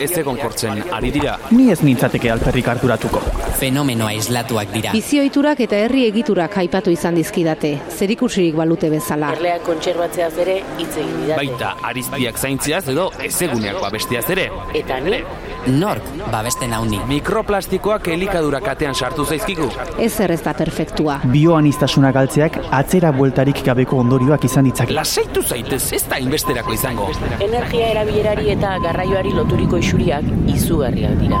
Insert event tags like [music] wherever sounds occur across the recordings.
ez egon kortzen ari dira. Ni ez nintzateke alperrik harturatuko. Fenomeno aislatuak dira. Bizioiturak eta herri egiturak aipatu izan dizkidate, zerikusirik balute bezala. Erleak kontserbatzeaz ere hitz egin didate. Baita ariztiak zaintziaz edo ezeguneak babestiaz ere. Eta ni, Nork babesten hauni. Mikroplastikoak elikadura katean sartu zaizkigu. Ezer ez da perfektua. Bioanistasuna galtzeak atzera bueltarik gabeko ondorioak izan ditzake. Lasaitu zaitez, ez da inbesterako izango. energia erabilerari eta garraioari loturiko isuriak izugarriak dira.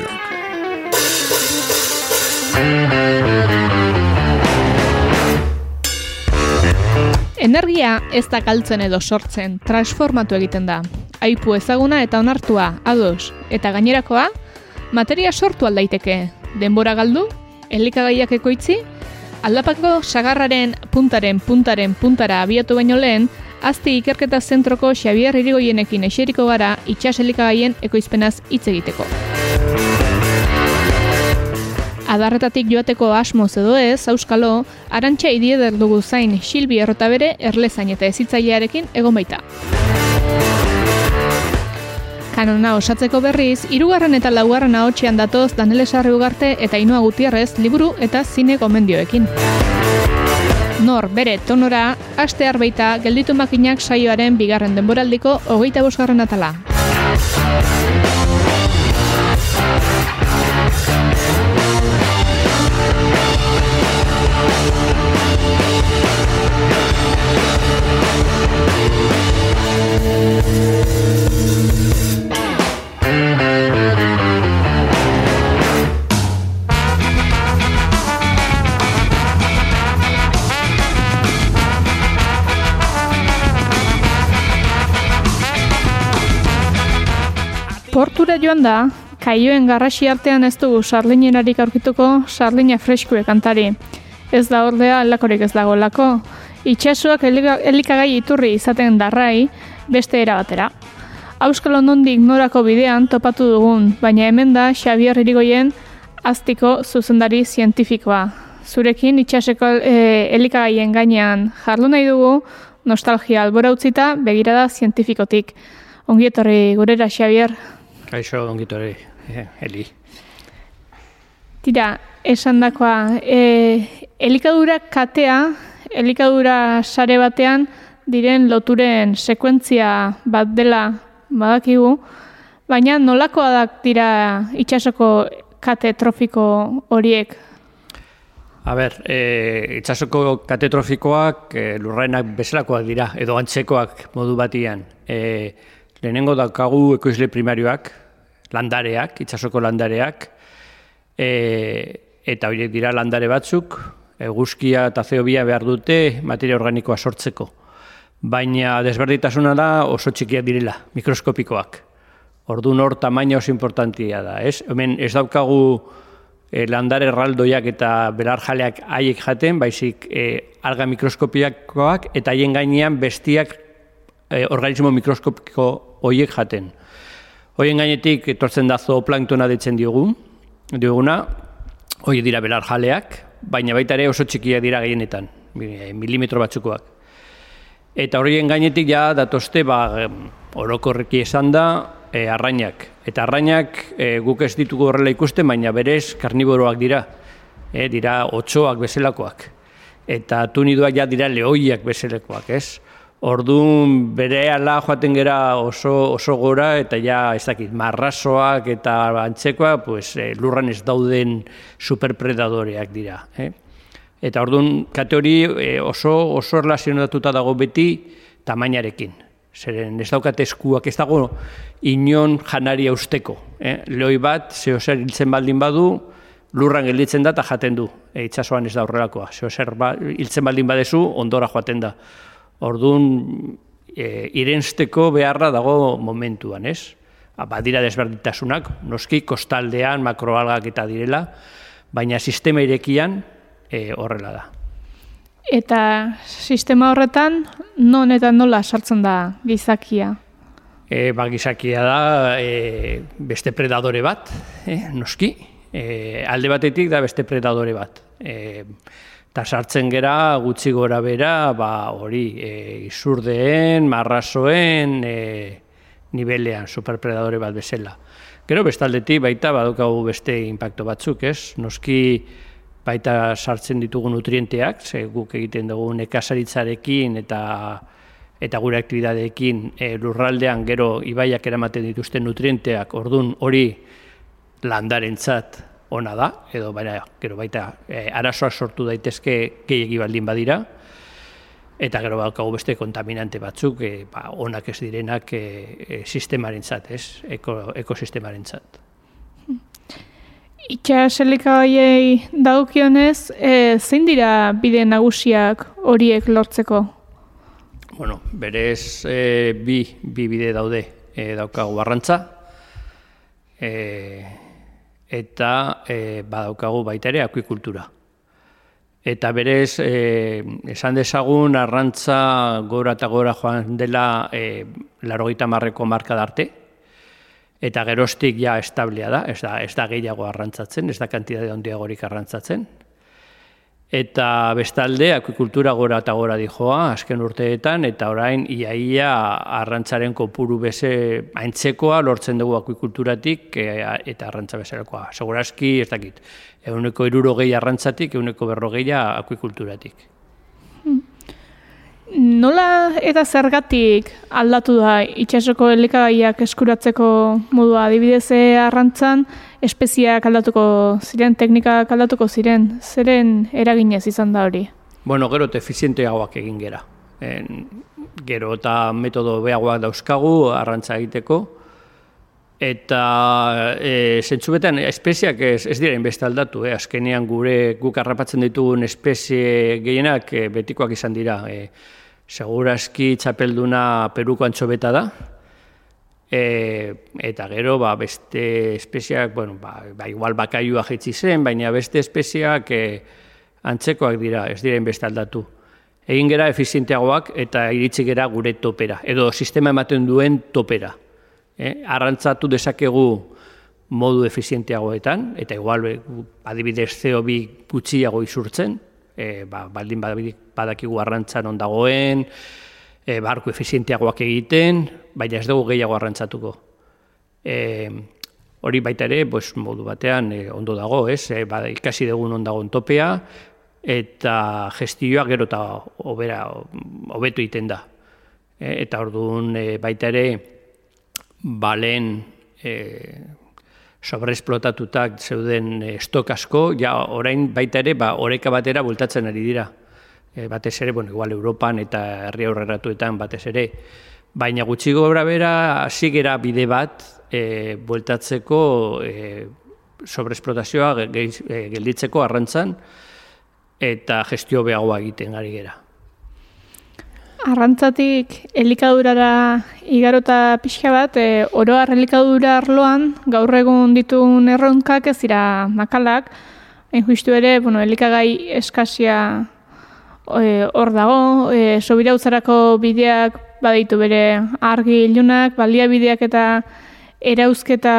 Energia ez da galtzen edo sortzen, transformatu egiten da. Aipu ezaguna eta onartua, ados, eta gainerakoa, materia sortu aldaiteke. Denbora galdu, elikagaiak ekoitzi, aldapako sagarraren puntaren puntaren puntara abiatu baino lehen, azti ikerketa zentroko Xabier Irigoienekin eseriko gara itxas elikagaien ekoizpenaz hitz egiteko. Adarretatik joateko asmoz edo ez, auskalo, arantxa idieder dugu zain Silbi errota bere erlezain eta ezitzailearekin egon baita. Kanona osatzeko berriz, hirugarren eta laugarren ahotsean datoz Danele Sarri Ugarte eta Ainhoa Gutierrez liburu eta zine gomendioekin. Nor, bere, tonora, aste arbaita gelditu makinak saioaren bigarren denboraldiko hogeita bosgarren atala. Portura joan da, kaioen garrasi artean ez dugu sarlinerarik aurkituko sarlina freskue kantari. Ez da ordea lakorik ez dago lako. Itxasuak elika- elikagai iturri izaten darrai beste era batera. Auskal nondik norako bidean topatu dugun, baina hemen da Xabier Irigoyen aztiko zuzendari zientifikoa. Zurekin itxaseko e, elikagaien gainean jarlu nahi dugu, nostalgia albora utzita begirada zientifikotik. Ongi etorri gurera, Xabier. Kaixo, ongitore, eh, Eli. Tira, esan dakoa, e, elikadura katea, elikadura sare batean diren loturen sekuentzia bat dela badakigu, baina nolakoa da dira itxasoko kate trofiko horiek? A ber, e, itxasoko katetrofikoak e, lurraenak bezalakoak dira, edo antzekoak modu batian. E, lehenengo daukagu ekoizle primarioak, landareak, itxasoko landareak, e, eta horiek dira landare batzuk, eguzkia eta zeobia behar dute materia organikoa sortzeko. Baina desberditasuna da oso txikiak direla, mikroskopikoak. Orduan hor tamaina oso importantia da, ez? Hemen ez daukagu e, landare erraldoiak eta belarjaleak haiek jaten, baizik e, alga mikroskopiakoak eta haien gainean bestiak e, organismo mikroskopiko hoiek jaten. Hoien gainetik etortzen da zooplanktona ditzen diogu, dioguna, hoi dira belarjaleak, baina baita ere oso txikiak dira gehienetan, mi- milimetro batzukoak. Eta horien gainetik ja datozte ba, orokorreki esan da e, arrainak. Eta arrainak e, guk ez ditugu horrela ikusten, baina berez karniboroak dira. E, dira otsoak bezalakoak. Eta tuniduak ja dira lehoiak bezalakoak, ez? Orduan bere ala joaten gera oso, oso gora eta ja ez dakit, marrasoak eta antzekoak pues, e, lurran ez dauden superpredadoreak dira. Eh? Eta orduan kate hori e, oso, oso erlazionatuta dago beti tamainarekin. Zeren ez daukat eskuak, ez dago inon janaria usteko. Eh? Lehoi bat, zeo zer hiltzen baldin badu, lurran gelditzen da eta jaten du. E, itxasoan ez da horrelakoa. Zeo zer ba, hiltzen baldin badezu, ondora joaten da. Orduan, e, irensteko beharra dago momentuan, ez? badira desberdintasunak, noski kostaldean makroalgak eta direla, baina sistema irekian e, horrela da. Eta sistema horretan, non eta nola sartzen da gizakia? E, ba, gizakia da e, beste predadore bat, e, noski. E, alde batetik da beste predadore bat. E, eta sartzen gera gutxi gora bera, ba, hori, e, izurdeen, marrasoen, e, nivelean, superpredadore bat bezala. Gero bestaldetik baita badukagu beste impacto batzuk, ez? Noski baita sartzen ditugu nutrienteak, ze guk egiten dugu nekazaritzarekin eta eta gure aktibidadeekin e, lurraldean gero ibaiak eramaten dituzten nutrienteak, ordun hori landarentzat ona da, edo baina, gero baita e, arazoak sortu daitezke gehiagi baldin badira, eta gero baukagu beste kontaminante batzuk, e, ba, onak ez direnak e, e, sistemaren zat, ez, Eko, ekosistemaren zat. Itxas elikagaiei daukionez, e, zein dira bide nagusiak horiek lortzeko? Bueno, berez e, bi, bi bide daude e, daukagu arrantza, e, eta e, badaukagu baita ere akuikultura. Eta berez, e, esan dezagun, arrantza gora eta gora joan dela e, larogeita marreko marka darte, eta gerostik ja establea da, ez da, ez da gehiago arrantzatzen, ez da kantidade handiagorik arrantzatzen, Eta bestalde, akuikultura gora eta gora dijoa, azken urteetan, eta orain iaia arrantzaren kopuru beze aintzekoa lortzen dugu akuikulturatik e, eta arrantza bezalakoa. Segurazki, ez dakit, eguneko iruro gehi arrantzatik, eguneko berro akuikulturatik. Nola eta zergatik aldatu da itxasoko elikagaiak eskuratzeko modua adibidez eh, arrantzan, espeziak aldatuko ziren, teknika aldatuko ziren, zeren eraginez izan da hori? Bueno, gero efizienteagoak egin gera. En, gero eta metodo behagoak dauzkagu arrantza egiteko, eta e, zentzubetan espeziak ez, ez dira inbeste aldatu, eh? azkenean gure guk harrapatzen ditugun espezie gehienak e, betikoak izan dira. E, Segurazki txapelduna peruko antxobeta da, e, eta gero ba, beste espeziak, bueno, ba, ba, igual bakaiua jetzi zen, baina beste espeziak e, antzekoak dira, ez dira beste aldatu. Egin gera efizienteagoak eta iritsi gera gure topera, edo sistema ematen duen topera. E, arrantzatu dezakegu modu efizienteagoetan, eta igual adibidez CO2 gutxiago izurtzen, e, ba, baldin badakigu arrantzan ondagoen, e, barku efizienteagoak egiten, baina ez dugu gehiago arrantzatuko. E, hori baita ere, pues, modu batean e, ondo dago, ez? E, ba, ikasi dugun ondagoen topea, eta gestioa gero eta obera, hobetu egiten da. E, eta orduan e, baita ere, balen e, sobreesplotatutak zeuden estok asko, ja orain baita ere, ba, oreka batera bultatzen ari dira. E, batez ere, bueno, igual Europan eta herri aurreratuetan batez ere. Baina gutxi gobra bera, hasi gera bide bat, e, bultatzeko e, sobreesplotazioa gelditzeko arrantzan, eta gestio behagoa egiten ari gera. Arrantzatik elikadurara igarota pixka bat, e, oroar elikadura arloan, gaur egun ditun erronkak ez dira makalak, hain justu ere, bueno, elikagai eskasia e, hor dago, e, sobira utzarako bideak baditu bere argi ilunak, balia bideak eta erauzketa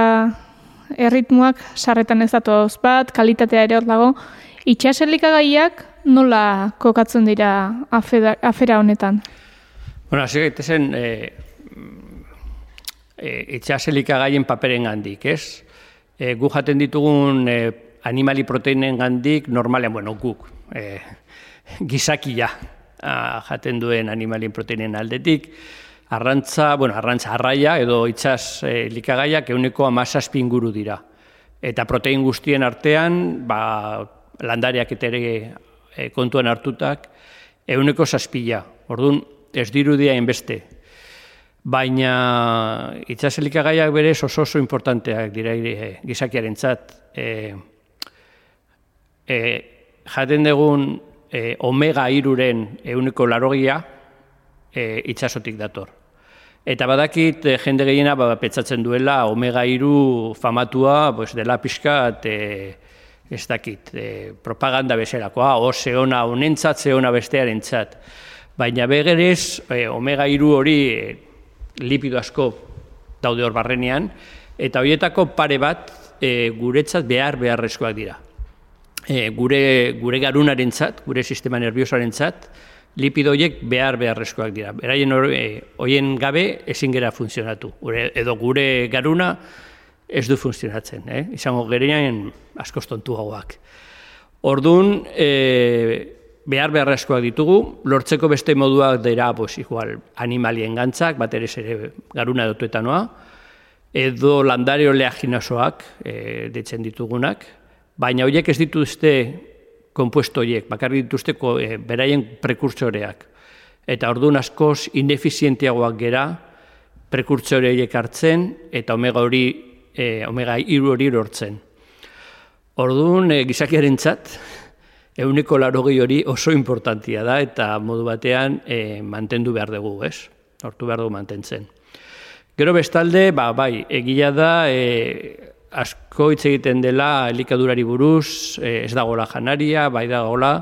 erritmuak sarretan ez datoz bat, kalitatea ere hor dago, itxas elikagaiak nola kokatzen dira afera, afera honetan? Bueno, hasi gaitezen, e, e, itxaselika gaien paperen gandik, ez? E, gu jaten ditugun e, animali proteinen gandik, normalean, bueno, guk, e, [laughs] gizakia a, jaten duen animali proteinen aldetik, arrantza, bueno, arrantza arraia edo itxas e, likagaiak euneko amazazpin guru dira. Eta protein guztien artean, ba, landariak eta ere e, kontuan hartutak, euneko zazpila. Orduan, ez dirudia inbeste. Baina itxaselikagaiak berez oso oso importanteak dira e, gizakiaren txat. E, e, jaten dugun e, omega iruren euneko larogia e, itxasotik dator. Eta badakit eh, jende gehiena ba, petzatzen duela omega iru famatua pues, dela pixka e, ez dakit, e, propaganda bezalakoa, o zeona honentzat, zeona bestearen txat. Baina begerez, e, omega iru hori e, lipido asko daude hor barrenean, eta horietako pare bat e, guretzat behar beharrezkoak dira. E, gure, gure garunaren txat, gure sistema nerviosaren txat, lipido horiek behar beharrezkoak dira. Beraien horien gabe ezin gera funtzionatu. Gure, edo gure garuna ez du funtzionatzen. Eh? Izango gerean askoz tontu hauak. Orduan, e, behar beharrezkoak ditugu, lortzeko beste moduak dira, pues, igual, animalien gantzak, bat ere zere garuna dutuetanoa, edo landario oleaginosoak, e, ditzen ditugunak, baina horiek ez dituzte konpuesto horiek, bakarri dituzte e, beraien prekurtsoreak. Eta orduan askoz inefizientiagoak gera, prekurtsore horiek hartzen, eta omega hori, e, omega iru hori lortzen. Orduan, e, gizakiaren txat, euneko larogei hori oso importantia da, eta modu batean e, mantendu behar dugu, ez? Hortu behar dugu mantentzen. Gero bestalde, ba, bai, egila da, e, asko hitz egiten dela elikadurari buruz, e, ez dagoela janaria, bai dagoela,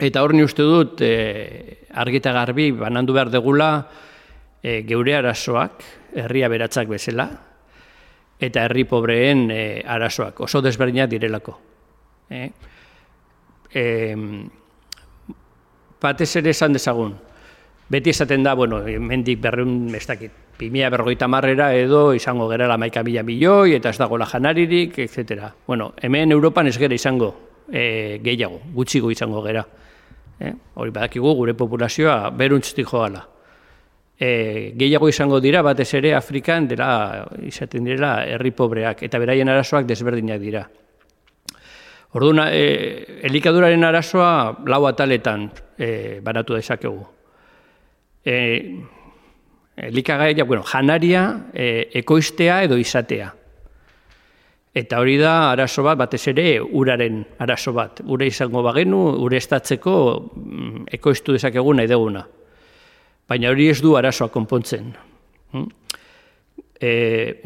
eta hor ni uste dut, e, argita garbi, banandu behar degula, e, geure arazoak, herria beratzak bezala, eta herri pobreen e, arazoak, oso desberdinak direlako. E, e, batez ere esan dezagun. Beti esaten da, bueno, mendik berreun, ez dakit, pimia berrogeita marrera edo izango gerala maika mila milioi, eta ez dago la janaririk, etc. Bueno, hemen Europan ez gera izango e, gehiago, gutxigo izango gera. E, hori badakigu gure populazioa beruntzutik joala. E, gehiago izango dira, batez ere Afrikan dela, izaten direla herri pobreak, eta beraien arazoak desberdinak dira. Orduan, e, elikaduraren arazoa lau ataletan e, baratu dezakegu. E, elikagaia, bueno, janaria, e, ekoiztea edo izatea. Eta hori da arazo bat, batez ere, uraren arazo bat. Ure izango bagenu, ure estatzeko mm, ekoiztu dezakegu nahi deguna. Baina hori ez du arazoa konpontzen. Hm? E,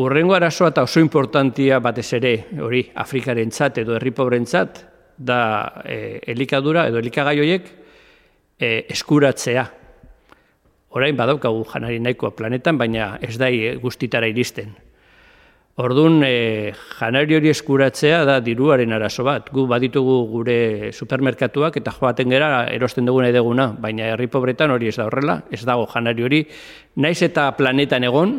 urrengo arazoa eta oso importantia batez ere, hori Afrikaren txat edo herri txat, da e, elikadura edo elikagaioiek e, eskuratzea. Orain badaukagu janari nahikoa planetan, baina ez da guztitara iristen. Orduan, e, janari hori eskuratzea da diruaren arazo bat. Gu baditugu gure supermerkatuak eta joaten gera erosten duguna edeguna, baina herri pobretan hori ez da horrela, ez dago janari hori. Naiz eta planetan egon,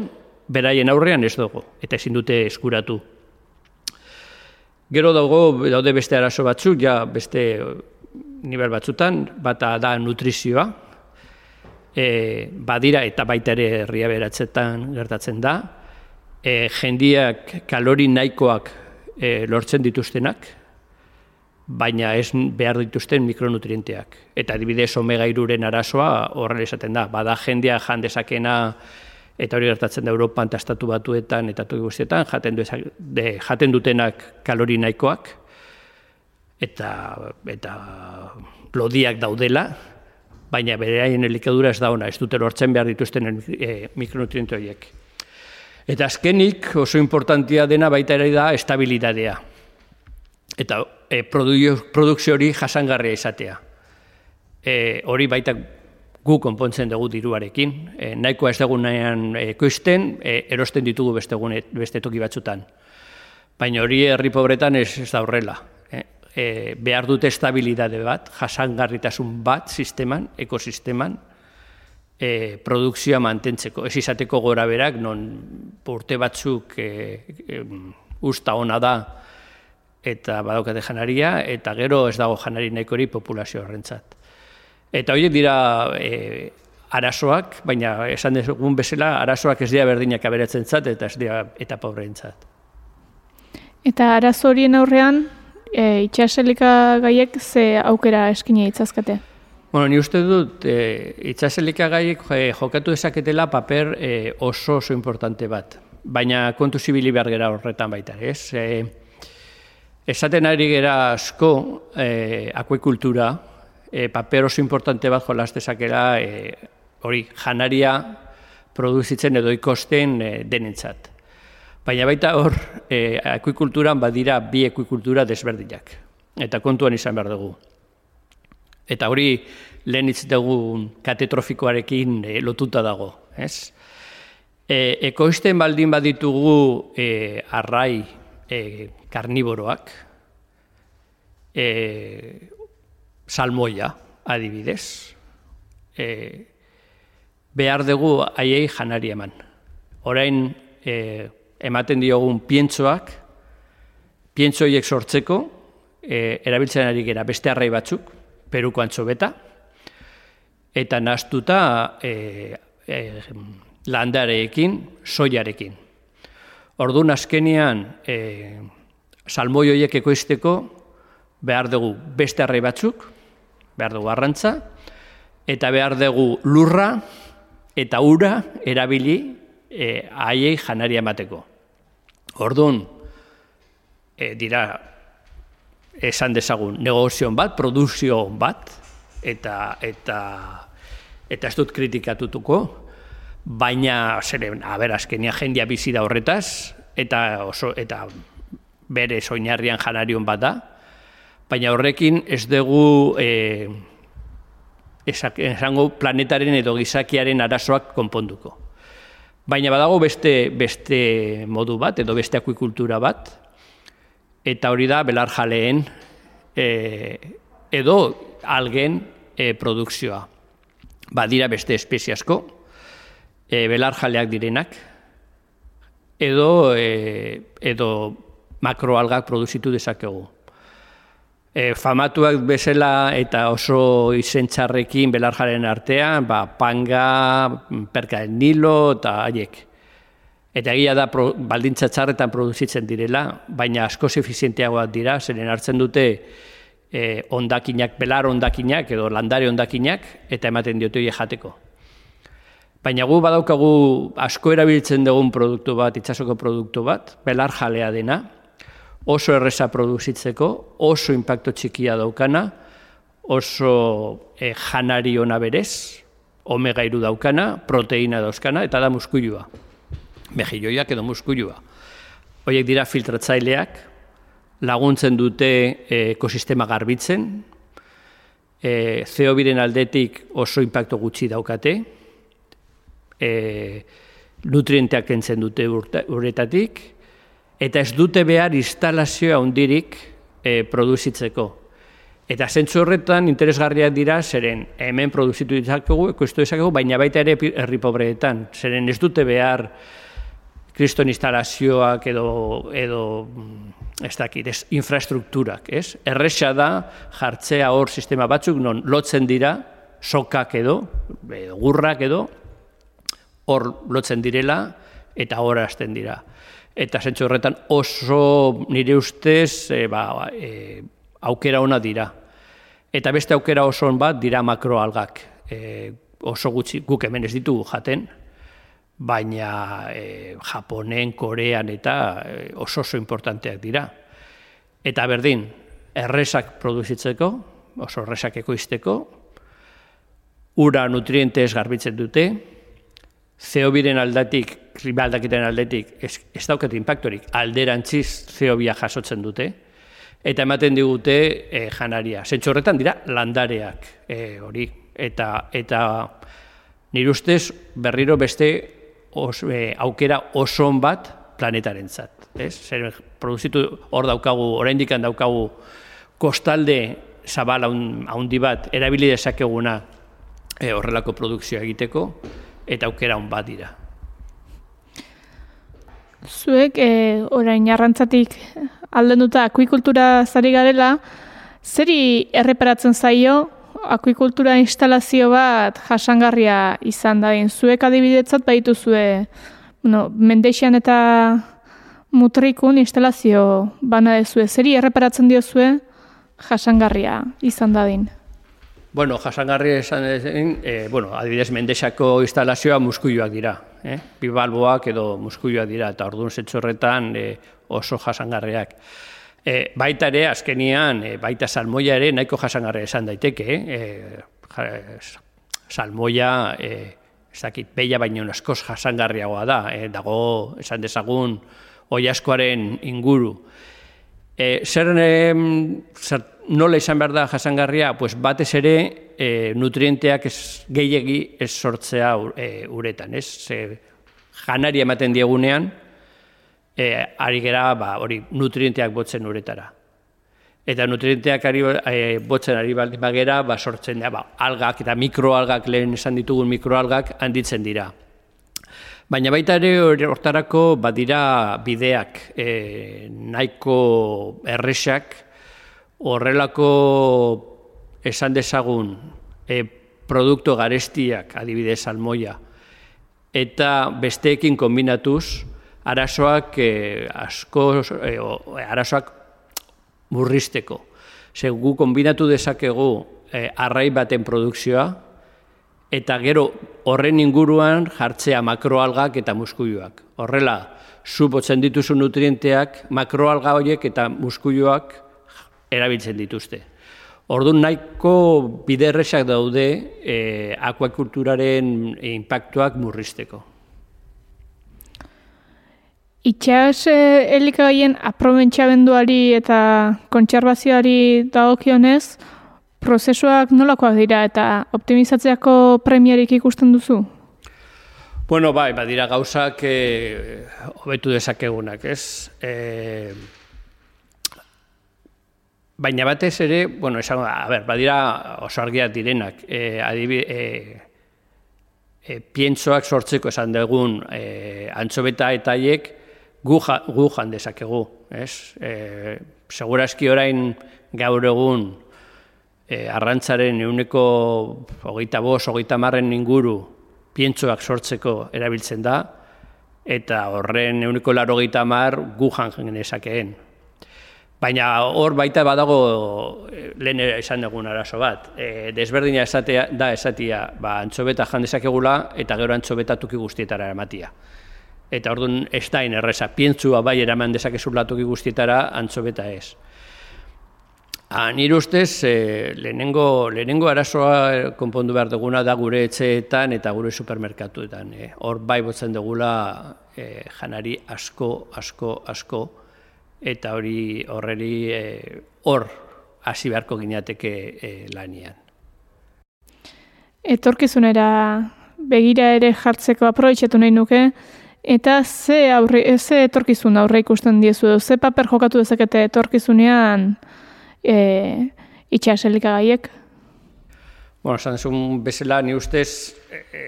beraien aurrean ez dugu, eta ezin dute eskuratu. Gero dago, daude beste arazo batzuk, ja beste nivel batzutan, bata da nutrizioa, e, badira eta baita ere herria beratzetan gertatzen da, e, jendiak kalori nahikoak e, lortzen dituztenak, baina ez behar dituzten mikronutrienteak. Eta adibidez omega iruren arazoa horrela esaten da, bada jendia jandezakena eta hori gertatzen da Europan eta estatu batuetan eta toki guztietan, jaten, du, de, jaten dutenak kalori nahikoak, eta, eta lodiak daudela, baina bere haien elikadura ez da ona, ez dute lortzen behar dituzten e, mikronutriente horiek. Eta azkenik oso importantia dena baita ere da estabilidadea. Eta e, produkzio hori jasangarria izatea. E, hori baita gu konpontzen dugu diruarekin. E, nahikoa ez dugu nahian ekoizten, e, erosten ditugu beste, gune, beste toki batzutan. Baina hori herri pobretan ez, ez da horrela. E, behar dute estabilidade bat, jasangarritasun bat sisteman, ekosisteman, e, produkzioa mantentzeko. Ez izateko gora berak, non urte batzuk e, e, usta ona da, eta badaukate janaria, eta gero ez dago janari nahikori populazio horrentzat. Eta horiek dira e, arazoak, baina esan dezugun bezala, arazoak ez dira berdinak aberatzen zat, eta ez dira eta pobreen zat. Eta arazo horien aurrean, e, itxaselika gaiek ze aukera eskine itzazkate? Bueno, ni uste dut, e, itxaselika gaiek e, jokatu ezaketela paper e, oso oso importante bat. Baina kontu zibili behar gera horretan baita, ez? E, esaten ari gera asko e, akuikultura, e, paper oso importante bat jolaz dezakela e, hori janaria produzitzen edo ikosten e, denentzat. Baina baita hor, e, akuikulturan badira bi akuikultura desberdinak. Eta kontuan izan behar dugu. Eta hori lehen hitz dugu katetrofikoarekin e, lotuta dago. Ez? E, ekoizten baldin baditugu e, arrai e, karniboroak, e, salmoia adibidez, e, behar dugu haiei janari eman. Orain e, ematen diogun pientsoak, pientsoiek sortzeko, e, erabiltzen ari gera beste arrai batzuk, peruko antxobeta, eta nastuta e, e, landareekin, soiarekin. Orduan azkenian, e, salmoioiek ekoizteko, behar dugu beste arrai batzuk, behar dugu arrantza, eta behar dugu lurra eta ura erabili e, haiei janaria emateko. Orduan, e, dira, esan dezagun, negozioan bat, produzio bat, eta, eta, eta ez dut kritikatutuko, baina, zeren, haber, azkenia jendia bizi da horretaz, eta oso, eta bere soinarrian janarion bat da, baina horrekin ez dugu e, esango planetaren edo gizakiaren arazoak konponduko. Baina badago beste, beste modu bat, edo beste akuikultura bat, eta hori da belar jaleen e, edo algen e, produkzioa. Badira beste espeziasko, e, belar jaleak direnak, edo, e, edo makroalgak produzitu dezakegu e, famatuak bezala eta oso izentxarrekin belarjaren artean, ba, panga, perka del nilo eta haiek. Eta egia da pro, baldintza txarretan produzitzen direla, baina asko efizienteagoak dira, zeren hartzen dute e, ondakinak, belar ondakinak edo landare ondakinak, eta ematen diote jateko. Baina gu badaukagu asko erabiltzen dugun produktu bat, itsasoko produktu bat, belar jalea dena, oso erresa produzitzeko, oso impacto txikia daukana, oso e, janari ona berez, omega iru daukana, proteina dauzkana, eta da muskuilua. Mejilloiak edo muskuilua. Hoiek dira filtratzaileak, laguntzen dute e, ekosistema garbitzen, e, zeobiren aldetik oso impacto gutxi daukate, e, nutrienteak entzen dute uretatik, eta ez dute behar instalazioa handirik e, produzitzeko. Eta zentzu horretan interesgarriak dira, zeren hemen produzitu ditzakegu, ekoiztu ditzakegu, baina baita ere herri pobreetan. Zeren ez dute behar kriston instalazioak edo, edo ez dakit, ez, infrastrukturak, ez? Erresa da jartzea hor sistema batzuk, non lotzen dira, sokak edo, edo gurrak edo, hor lotzen direla, eta hor hasten dira eta zentzu horretan oso nire ustez e, ba, e, aukera ona dira. Eta beste aukera oso bat dira makroalgak. E, oso gutxi guk hemen ez ditugu jaten, baina e, Japonen, Korean eta e, oso oso importanteak dira. Eta berdin, erresak produzitzeko, oso erresak ekoizteko, ura nutrientes garbitzen dute, zeobiren aldatik, ribaldakiten aldetik, ez, ez dauket impactorik, alderantziz zeobia jasotzen dute, eta ematen digute e, janaria. Zentsu horretan dira landareak e, hori, eta, eta nire ustez berriro beste os, e, aukera oson bat planetaren zat. Ez? Zer, produzitu hor daukagu, oraindik daukagu kostalde zabal handi bat erabili dezakeguna e, horrelako produkzioa egiteko, eta aukera hon bat dira. Zuek, e, orain arrantzatik alden duta akuikultura zari garela, zeri erreparatzen zaio akuikultura instalazio bat jasangarria izan da. Zuek adibidetzat baitu zue, bueno, mendeixian eta mutrikun instalazio bana dezue. Zeri erreparatzen dio zue jasangarria izan dadin? Bueno, jasangarri esan ezen, e, bueno, adibidez mendexako instalazioa muskuioak dira. Eh? Bibalboak edo muskuioak dira, eta orduan zetxorretan e, oso jasangarriak. E, baita ere, azkenian, e, baita salmoia ere nahiko jasangarri esan daiteke. E, salmoia e, ez dakit, beia baino askoz jasangarriagoa da, e, dago, esan dezagun, oiaskoaren inguru. E, zer, e, zer, nola izan behar da jasangarria? Pues batez ere, e, nutrienteak ez, gehiegi ez sortzea e, uretan, ez? E, janari ematen diegunean, e, ari gera, ba, hori, nutrienteak botzen uretara. Eta nutrienteak ari, e, botzen ari baldin bagera, ba, sortzen da, ba, algak eta mikroalgak, lehen esan ditugun mikroalgak, handitzen dira. Baina baita ere hortarako badira bideak e, nahiko erresak, horrelako esan dezagun e, produktu garestiak, adibidez salmoia, eta besteekin kombinatuz, arazoak e, asko, e, arazoak murrizteko. Ze gu kombinatu dezakegu e, arrai baten produkzioa, eta gero horren inguruan jartzea makroalgak eta muskuioak. Horrela, zu botzen dituzu nutrienteak, makroalga horiek eta muskuioak erabiltzen dituzte. Orduan nahiko biderresak daude e, akuakulturaren impactuak murrizteko. Itxas eh, elikagaien aprobentxabenduari eta kontserbazioari dagokionez, prozesuak nolakoak dira eta optimizatzeako premiarik ikusten duzu? Bueno, bai, badira gauzak eh, hobetu dezakegunak, ez? Eh, baina batez ere, bueno, esan, a ber, badira oso argiak direnak, eh, adibi, eh, eh, pientsoak sortzeko esan dugun eh, antxobeta eta haiek, gu, ja, gu jan dezakegu, ez? E, segurazki orain gaur egun e, arrantzaren euneko hogeita bos, hogeita marren inguru pientsoak sortzeko erabiltzen da, eta horren euneko laro hogeita mar gu jan genezakeen. Baina hor baita badago e, lehen esan dugun arazo bat. E, desberdina esatea, da esatia ba, antxobeta jandezakegula eta gero antxobetatuki guztietara eramatia eta orduan ez da erresa, pientzua bai eraman dezakezu latoki guztietara, antzobeta ez. Nire ustez, e, lehenengo, lehenengo arazoa konpondu behar duguna da gure etxeetan eta gure supermerkatuetan. E, hor bai botzen dugula e, janari asko, asko, asko, eta hori horreri e, hor hasi beharko ginateke e, lanian. Etorkizunera begira ere jartzeko aprobetxatu nahi nuke, Eta ze, aurre, ze etorkizun aurre ikusten diezu, ze paper jokatu dezakete etorkizunean e, itxaselika gaiek? Bueno, esan zuen bezala, ni ustez e, e,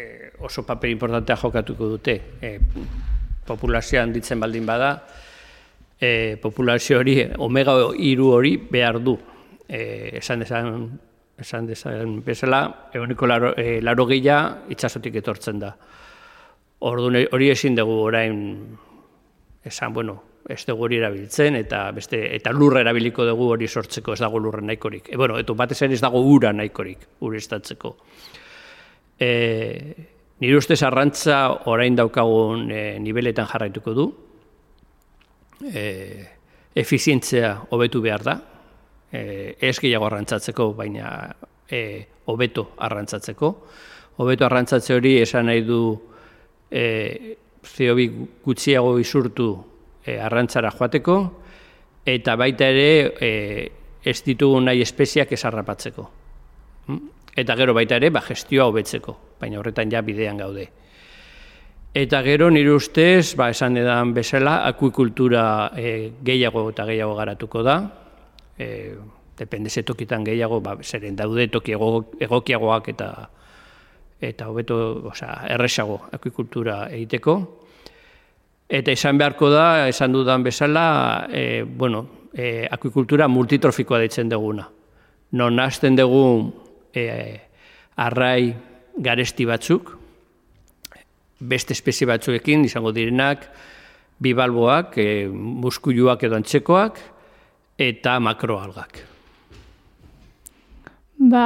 oso paper importantea jokatuko dute. E, populazioan ditzen baldin bada, e, populazio hori, omega iru hori behar du. E, esan dezan, esan dezan bezala, egoniko laro, e, laro gila itxasotik etortzen da. Orduan hori ezin dugu orain esan, bueno, ez dugu hori erabiltzen eta beste eta lurra erabiliko dugu hori sortzeko ez dago lurra nahikorik. E, bueno, eto batez ere ez dago ura nahikorik urestatzeko. E, nire ustez arrantza orain daukagun e, niveletan jarraituko du. E, efizientzia hobetu behar da. E, ez gehiago arrantzatzeko, baina e, hobeto arrantzatzeko. Hobeto arrantzatze hori esan nahi du e, zeobi gutxiago izurtu e, arrantzara joateko, eta baita ere e, ez ditugu nahi espeziak esarrapatzeko. Hm? Eta gero baita ere, ba, gestioa hobetzeko, baina horretan ja bidean gaude. Eta gero nire ustez, ba, esan edan bezala, akuikultura e, gehiago eta gehiago garatuko da. E, depende ze tokitan gehiago, ba, zeren daude toki egokiagoak eta eta hobeto, osea, erresago akuikultura egiteko. Eta izan beharko da, esan dudan bezala, e, bueno, e, akuikultura multitrofikoa ditzen duguna. Non nazten dugu e, arrai garesti batzuk, beste espezie batzuekin izango direnak, bibalboak, e, muskuluak edo antzekoak, eta makroalgak. Ba,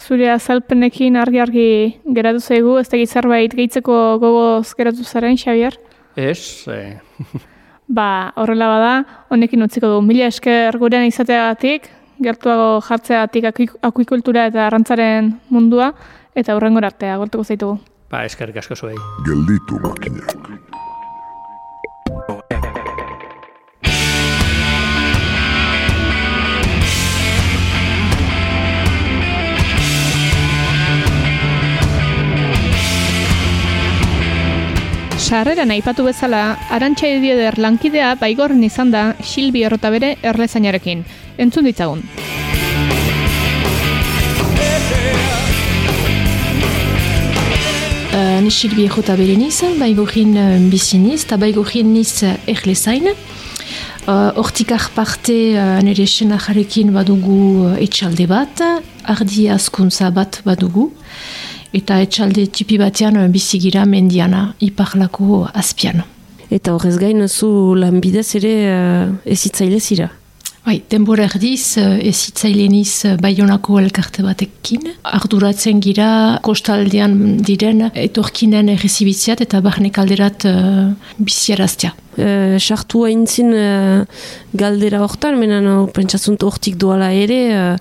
Zure azalpenekin argi-argi geratu zaigu, ez da zerbait gehitzeko gogoz geratu zaren, Xavier? Ez. Eh. [laughs] ba, horrela bada, honekin utziko du. Mila esker gurean izateagatik, gertuago jartzeagatik akuikultura eta arrantzaren mundua, eta horrengor artea, gortuko zaitugu. Ba, eskerrik asko zuei. Gelditu makinak. Sarreran aipatu bezala, Arantxa Edieder lankidea baigorren izan da Silbi errota bere erlezainarekin. Entzun ditzagun. Uh, ni Silbi errota bere niz, baigorrin uh, bizi niz, eta baigorrin niz uh, erlezain. Uh, Hortikar parte uh, nire senajarekin badugu etxalde bat, ardi askuntza bat badugu eta etxalde tipi batean uh, bizigira mendiana, iparlako azpian. Eta horrez gain zu lanbidez ere uh, ezitzaile zira. Bai, denbora erdiz, ezitzaileeniz uh, baionako elkarte batekin. Arduratzen gira, kostaldean diren, etorkinen errezibitziat eta barnek alderat uh, biziaraztea. Uh, sartu haintzin uh, galdera hortan, menan uh, pentsatzunt hortik doala ere, uh,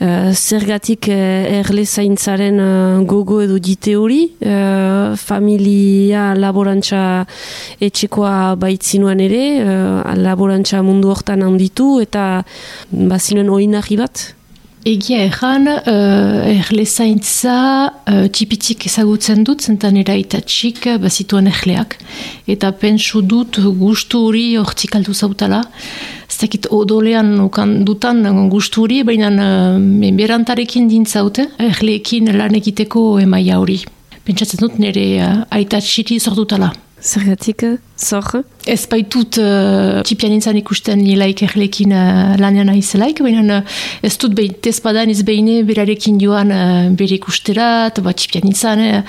uh, zergatik uh, erle zaintzaren uh, gogo edo dite hori, uh, familia laborantza etxekoa baitzinuan ere, uh, laborantza mundu hortan handitu, eta bazinuen oinarri bat? Egia erran, uh, erle zaintza uh, tipitik ezagutzen dut, zentan eraitatxik bazituen erleak. Eta pentsu dut gustu hori hortik aldu zautala. Ez dakit odolean ukan dutan gustu hori, baina uh, menberantarekin dintzaute, erleekin lan egiteko emaia hori. Pentsatzen dut nire uh, aitatxiri zordutala. Zergatik, zor? Ez baitut uh, txipianintzan ikusten nilaik erlekin uh, lanean aizelaik, baina uh, ez dut behin tezpadan ez behine berarekin joan uh, bere ikusterat, ba, txipianintzan, uh,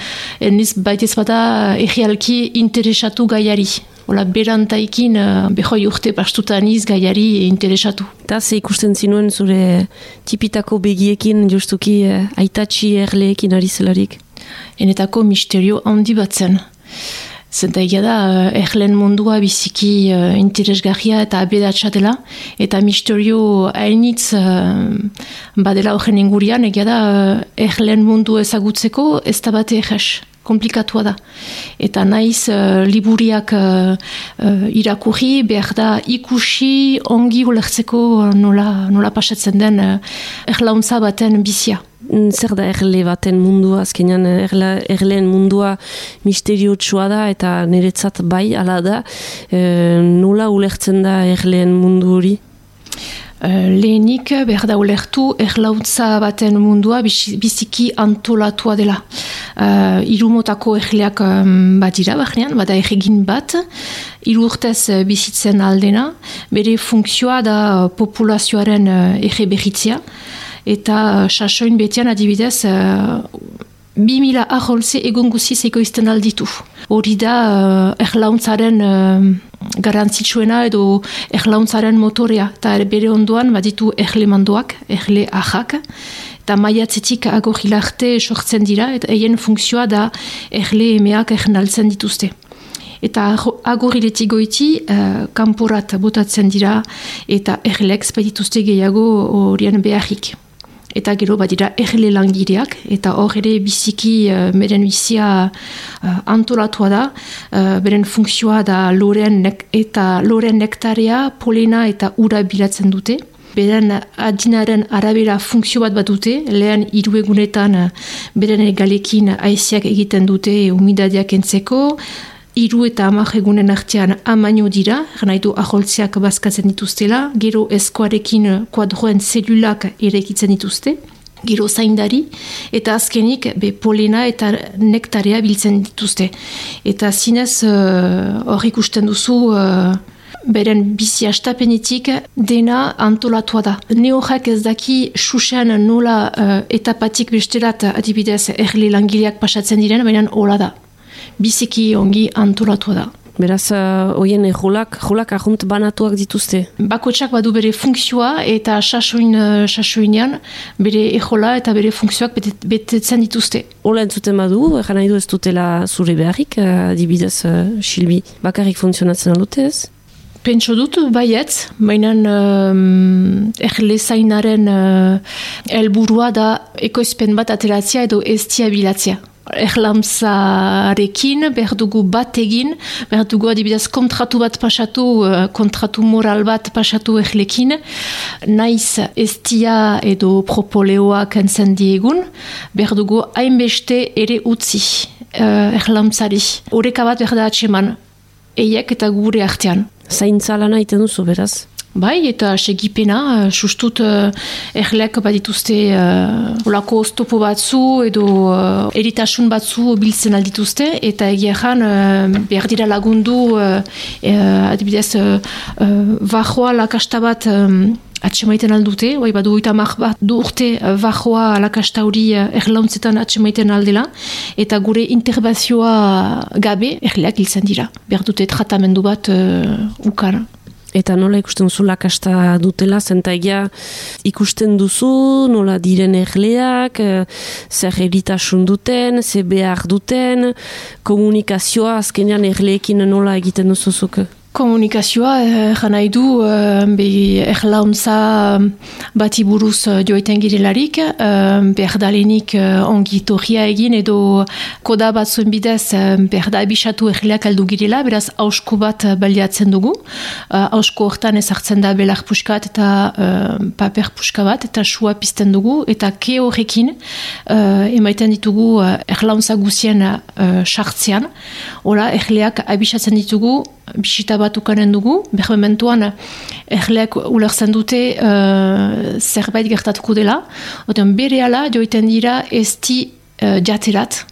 niz baitez bada egialki interesatu gaiari. Ola, berantaikin uh, behoi urte pastutan iz gaiari interesatu. Eta ze ikusten zinuen zure tipitako begiekin justuki uh, aitatxi erleekin ari zelarik? Enetako misterio handi batzen. Zenta egia da, uh, erlen mundua biziki uh, interesgarria eta abedatsa dela, eta misterio hainitz uh, badela horren ingurian, egia da, erlen mundu ezagutzeko ez da bate eges, komplikatua da. Eta naiz uh, liburiak uh, uh, irakurri, behar da ikusi ongi ulertzeko nola, nola pasatzen den uh, erlauntza baten bizia. Zer da erle baten mundua, azkenean erle, erleen mundua misteriotsua da eta niretzat bai ala da, e, nola ulertzen da erleen mundu hori? Uh, lehenik behar da ulertu erlautza baten mundua biziki antolatua dela. Uh, irumotako erleak um, bat dira, bahnean, bada erregin bat, iru urtez bizitzen aldena, bere funkzioa da populazioaren uh, erre eta sasoin betian adibidez uh, bi mila aholze egon guziz egoizten alditu. Hori da uh, erlauntzaren uh, garantzitsuena edo erlauntzaren motorea. Eta bere ondoan baditu erle mandoak, erle ahak, eta maiatzetik agorrilarte sortzen dira, eta eien funkzioa da erle emeak ernaltzen dituzte. Eta agoriletik goiti, uh, kanporat botatzen dira, eta erlek spedituzte gehiago horien beharrik eta gero badira erle langireak, eta hor ere biziki uh, beren bizia uh, antolatua da, uh, beren funkzioa da loren nek eta loren nektarea, polena eta ura bilatzen dute. Beren adinaren arabera funkzio bat bat dute, lehen iruegunetan beren galekin aiziak egiten dute umidadeak entzeko, iru eta amak egunen artean amaino dira, du aholtzeak bazkatzen dituztela, gero eskoarekin kuadroen zelulak erekitzen dituzte, gero zaindari, eta azkenik be polena eta nektarea biltzen dituzte. Eta zinez uh, hor uh, ikusten duzu uh, beren bizi astapenetik dena antolatua da. Neohak ez daki xuxean nola uh, etapatik besterat adibidez erle langileak pasatzen diren, baina hola da biziki ongi antolatu da. Beraz, hoien uh, jolak, jolak ahunt banatuak dituzte? Bakotsak badu bere funkzioa eta sasoin, uh, sasoinean bere ejola eta bere funkzioak betetzen dituzte. Ola entzuten badu, egan nahi du ez dutela zure beharrik, uh, dibidez, uh, Silbi, bakarrik funtzionatzen alute ez? Pentso dut, baietz, baina um, erle zainaren uh, elburua da ekoizpen bat ateratzea edo ez bilatzea erlamzarekin, behar dugu bat egin, behar dugu adibidez kontratu bat pasatu, eh, kontratu moral bat pasatu erlekin, naiz estia edo propoleoak entzen diegun, behar dugu hainbeste ere utzi uh, erlamzari. Horeka bat behar da atseman, eiek eta gure artean. Zaintza lana iten duzu, beraz? Bai, eta segipena, uh, sustut uh, erleak badituzte uh, olako oztopo batzu edo uh, eritasun batzu biltzen aldituzte, eta egia jan uh, behar dira lagundu uh, uh, adibidez uh, uh, bajoa lakasta bat um, Atxemaiten aldute, bai badu oita bat du urte bajoa lakasta hori erlauntzetan atxemaiten aldela, eta gure interbazioa gabe erleak hilzen dira. Behar dute tratamendu bat uh, ukara. Eta nola ikusten duzu lakasta dutela, zenta egia ikusten duzu, nola diren erleak, eh, zer eritasun duten, zer behar duten, komunikazioa azkenean erleekin nola egiten duzuzuk? Komunikazioa, eh, nahi du, eh, be, erlauntza bati buruz eh, joiten girelarik, eh, berdalenik eh, ongi torria egin edo koda bat zuen bidez eh, berda ebisatu erleak aldu girela, beraz hausko bat eh, baliatzen dugu. Eh, hausko hortan ezartzen da belar puskat eta eh, paper puska bat eta sua pizten dugu eta ke horrekin eh, emaiten ditugu eh, erlauntza guzien eh, sartzean. Hora, erleak abisatzen ditugu bisita bat ukanen dugu, behar erleak ulertzen dute uh, zerbait gertatuko dela, oten bere joiten dira ez di uh, jaterat,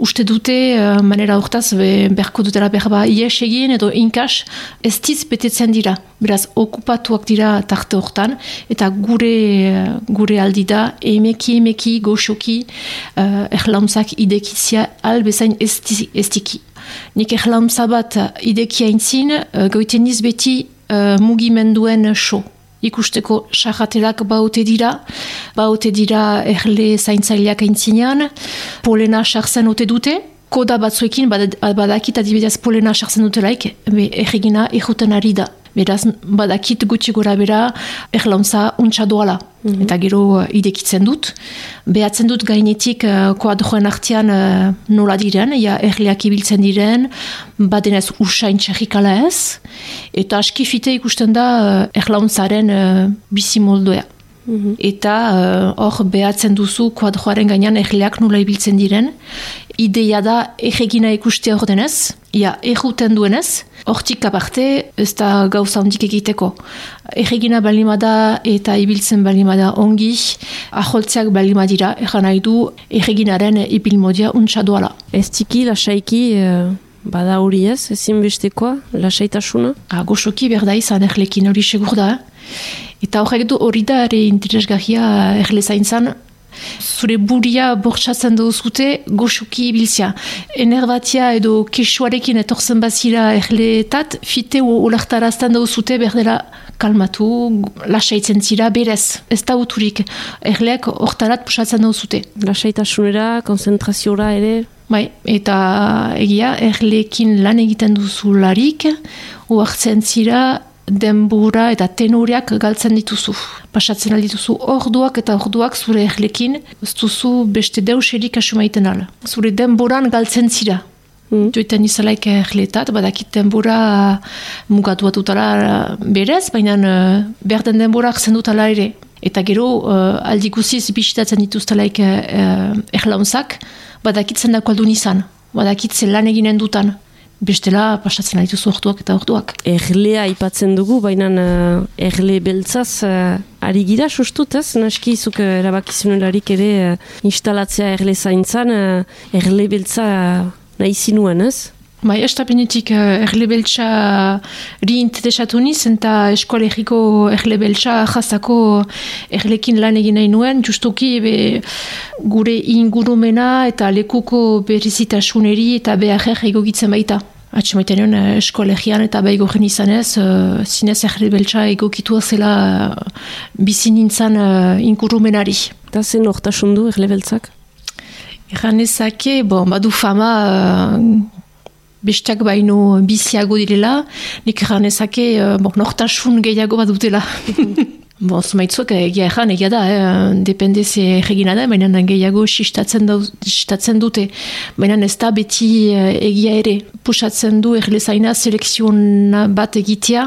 uste dute uh, manera hortaz be, berko dutela berba ies egin edo inkas ez diz betetzen dira. Beraz, okupatuak dira tarte hortan eta gure gure aldi da emeki emeki goxoki uh, erlauntzak idekizia albezain ez diki. Nik erlaunza bat idekia intzin, uh, goiten beti uh, mugimenduen so. Ikusteko sahaterak baute dira, baute dira erle zaintzaileak aintzinean, polena sartzen ote dute, koda batzuekin badakit adibidez polena sartzen dutelaik, erregina erruten ari da. Beraz, badakit gutxi gora bera erlauntza untsa doala. Mhm. Eta gero uh, idekitzen dut. Behatzen dut gainetik uh, koadroen artean uh, nola diren, ja erleak ibiltzen diren, badenez usain txerrikala ez. Eta askifite ikusten da uh, erlauntzaren uh, bizi Mhm. Eta uh, hor behatzen duzu kuadroaren gainean erleak nola ibiltzen diren. Ideia da erregina ikuste hor denez, ja, erruten duenez, hortik aparte ez da gauza hondik egiteko. Erregina balimada eta ibiltzen balimada ongi, aholtzeak balimadira, egan nahi du erreginaren ibilmodia untsa duala. Ez tiki, lasaiki, uh, bada hori ez, ezin bestekoa, lasaitasuna? Ah, goxoki berda izan erlekin hori segur da. Eta horrek du hori da ere interesgahia erle zaintzan, zure buria bortsatzen duzute goxuki ibiltzia. Enerbatia edo kesuarekin etorzen bazira erleetat, fite ulertarazten duzute berdela kalmatu, lasaitzen zira, berez, ez da uturik. Erleak hortarat pusatzen duzute. Lasaitasunera, konzentraziora ere? Bai, eta egia, erleekin lan egiten duzularik, uartzen zira, denbora eta tenoriak galtzen dituzu. Pasatzen aldituzu orduak eta orduak zure erlekin, ez duzu beste deuserik asumaiten ala. Zure denboran galtzen zira. Mm. Joiten izalaik erletat, badakit denbora mugatu bat utala berez, baina uh, behar den denbora akzen dutala ere. Eta gero uh, aldi guziz bisitatzen dituztelaik uh, erlaunzak, badakitzen dako aldun izan, badakitzen lan eginen dutan bestela pasatzen aritu orduak eta orduak. Erlea aipatzen dugu, baina uh, erle beltzaz uh, ari gira sustut, ez? Naski izuk uh, erabakizunelarik ere uh, instalatzea erle zaintzan, uh, erle beltza uh, nahi zinuen, ez? Bai, ez da penetik uh, erle beltza ri interesatu niz, eta eskoalegiko erle jazako erlekin lan egin nahi nuen, justuki ebe, gure ingurumena eta lekuko berrizitasuneri eta behar egogitzen baita. Atxe maiten nion uh, eskolegian eta behigo gen izanez, uh, zinez erle beltza egokitua zela uh, bizin nintzen uh, ingurumenari. Eta zen ortasundu erle beltzak? Egan ezake, bon, badu fama besteak baino biziago direla, nik egan ezake, uh, bon, nortasun gehiago bat dutela. [laughs] Bo, zumaitzuk, egia ezan, egia da, eh, depende ze egina da, baina gehiago sistatzen, dau, sistatzen dute. Baina ez da beti eh, egia ere. Pusatzen du erlezaina selekziona bat egitea,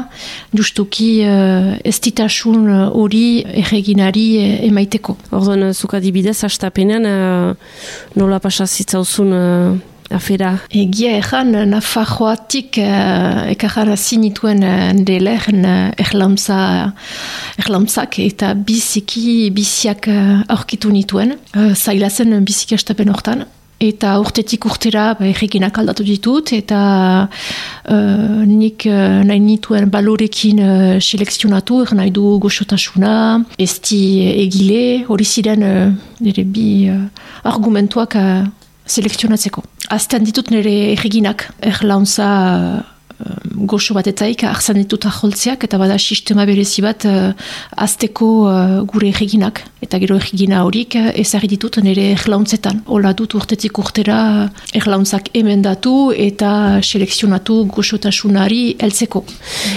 justuki uh, ez ditasun hori erreginari emaiteko. Orduan, zuka dibidez, hastapenean, uh, nola pasazitzauzun uh, afera. Egia ezan, Nafarroatik uh, ekarra zinituen uh, lehen uh, erlaumza, erlaumzak eta biziki biziak uh, aurkitu nituen. Uh, zailazen biziki astapen hortan. Eta urtetik urtera ba, erreginak aldatu ditut, eta uh, nik uh, nahi nituen balorekin uh, selekzionatu, er nahi du goxotasuna, esti egile, hori ziren uh, bi uh, argumentuak uh, selekzionatzeko. Azten ditut nire erreginak, erlauntza goxo bat etaik arzan ditut aholtzeak eta bada sistema berezi bat uh, azteko uh, gure erreginak. Eta gero erregina horik uh, ezagri ditut nire erlauntzetan hola dut urtetik urtera erlauntzak emendatu eta selekzionatu goxotasunari heltzeko.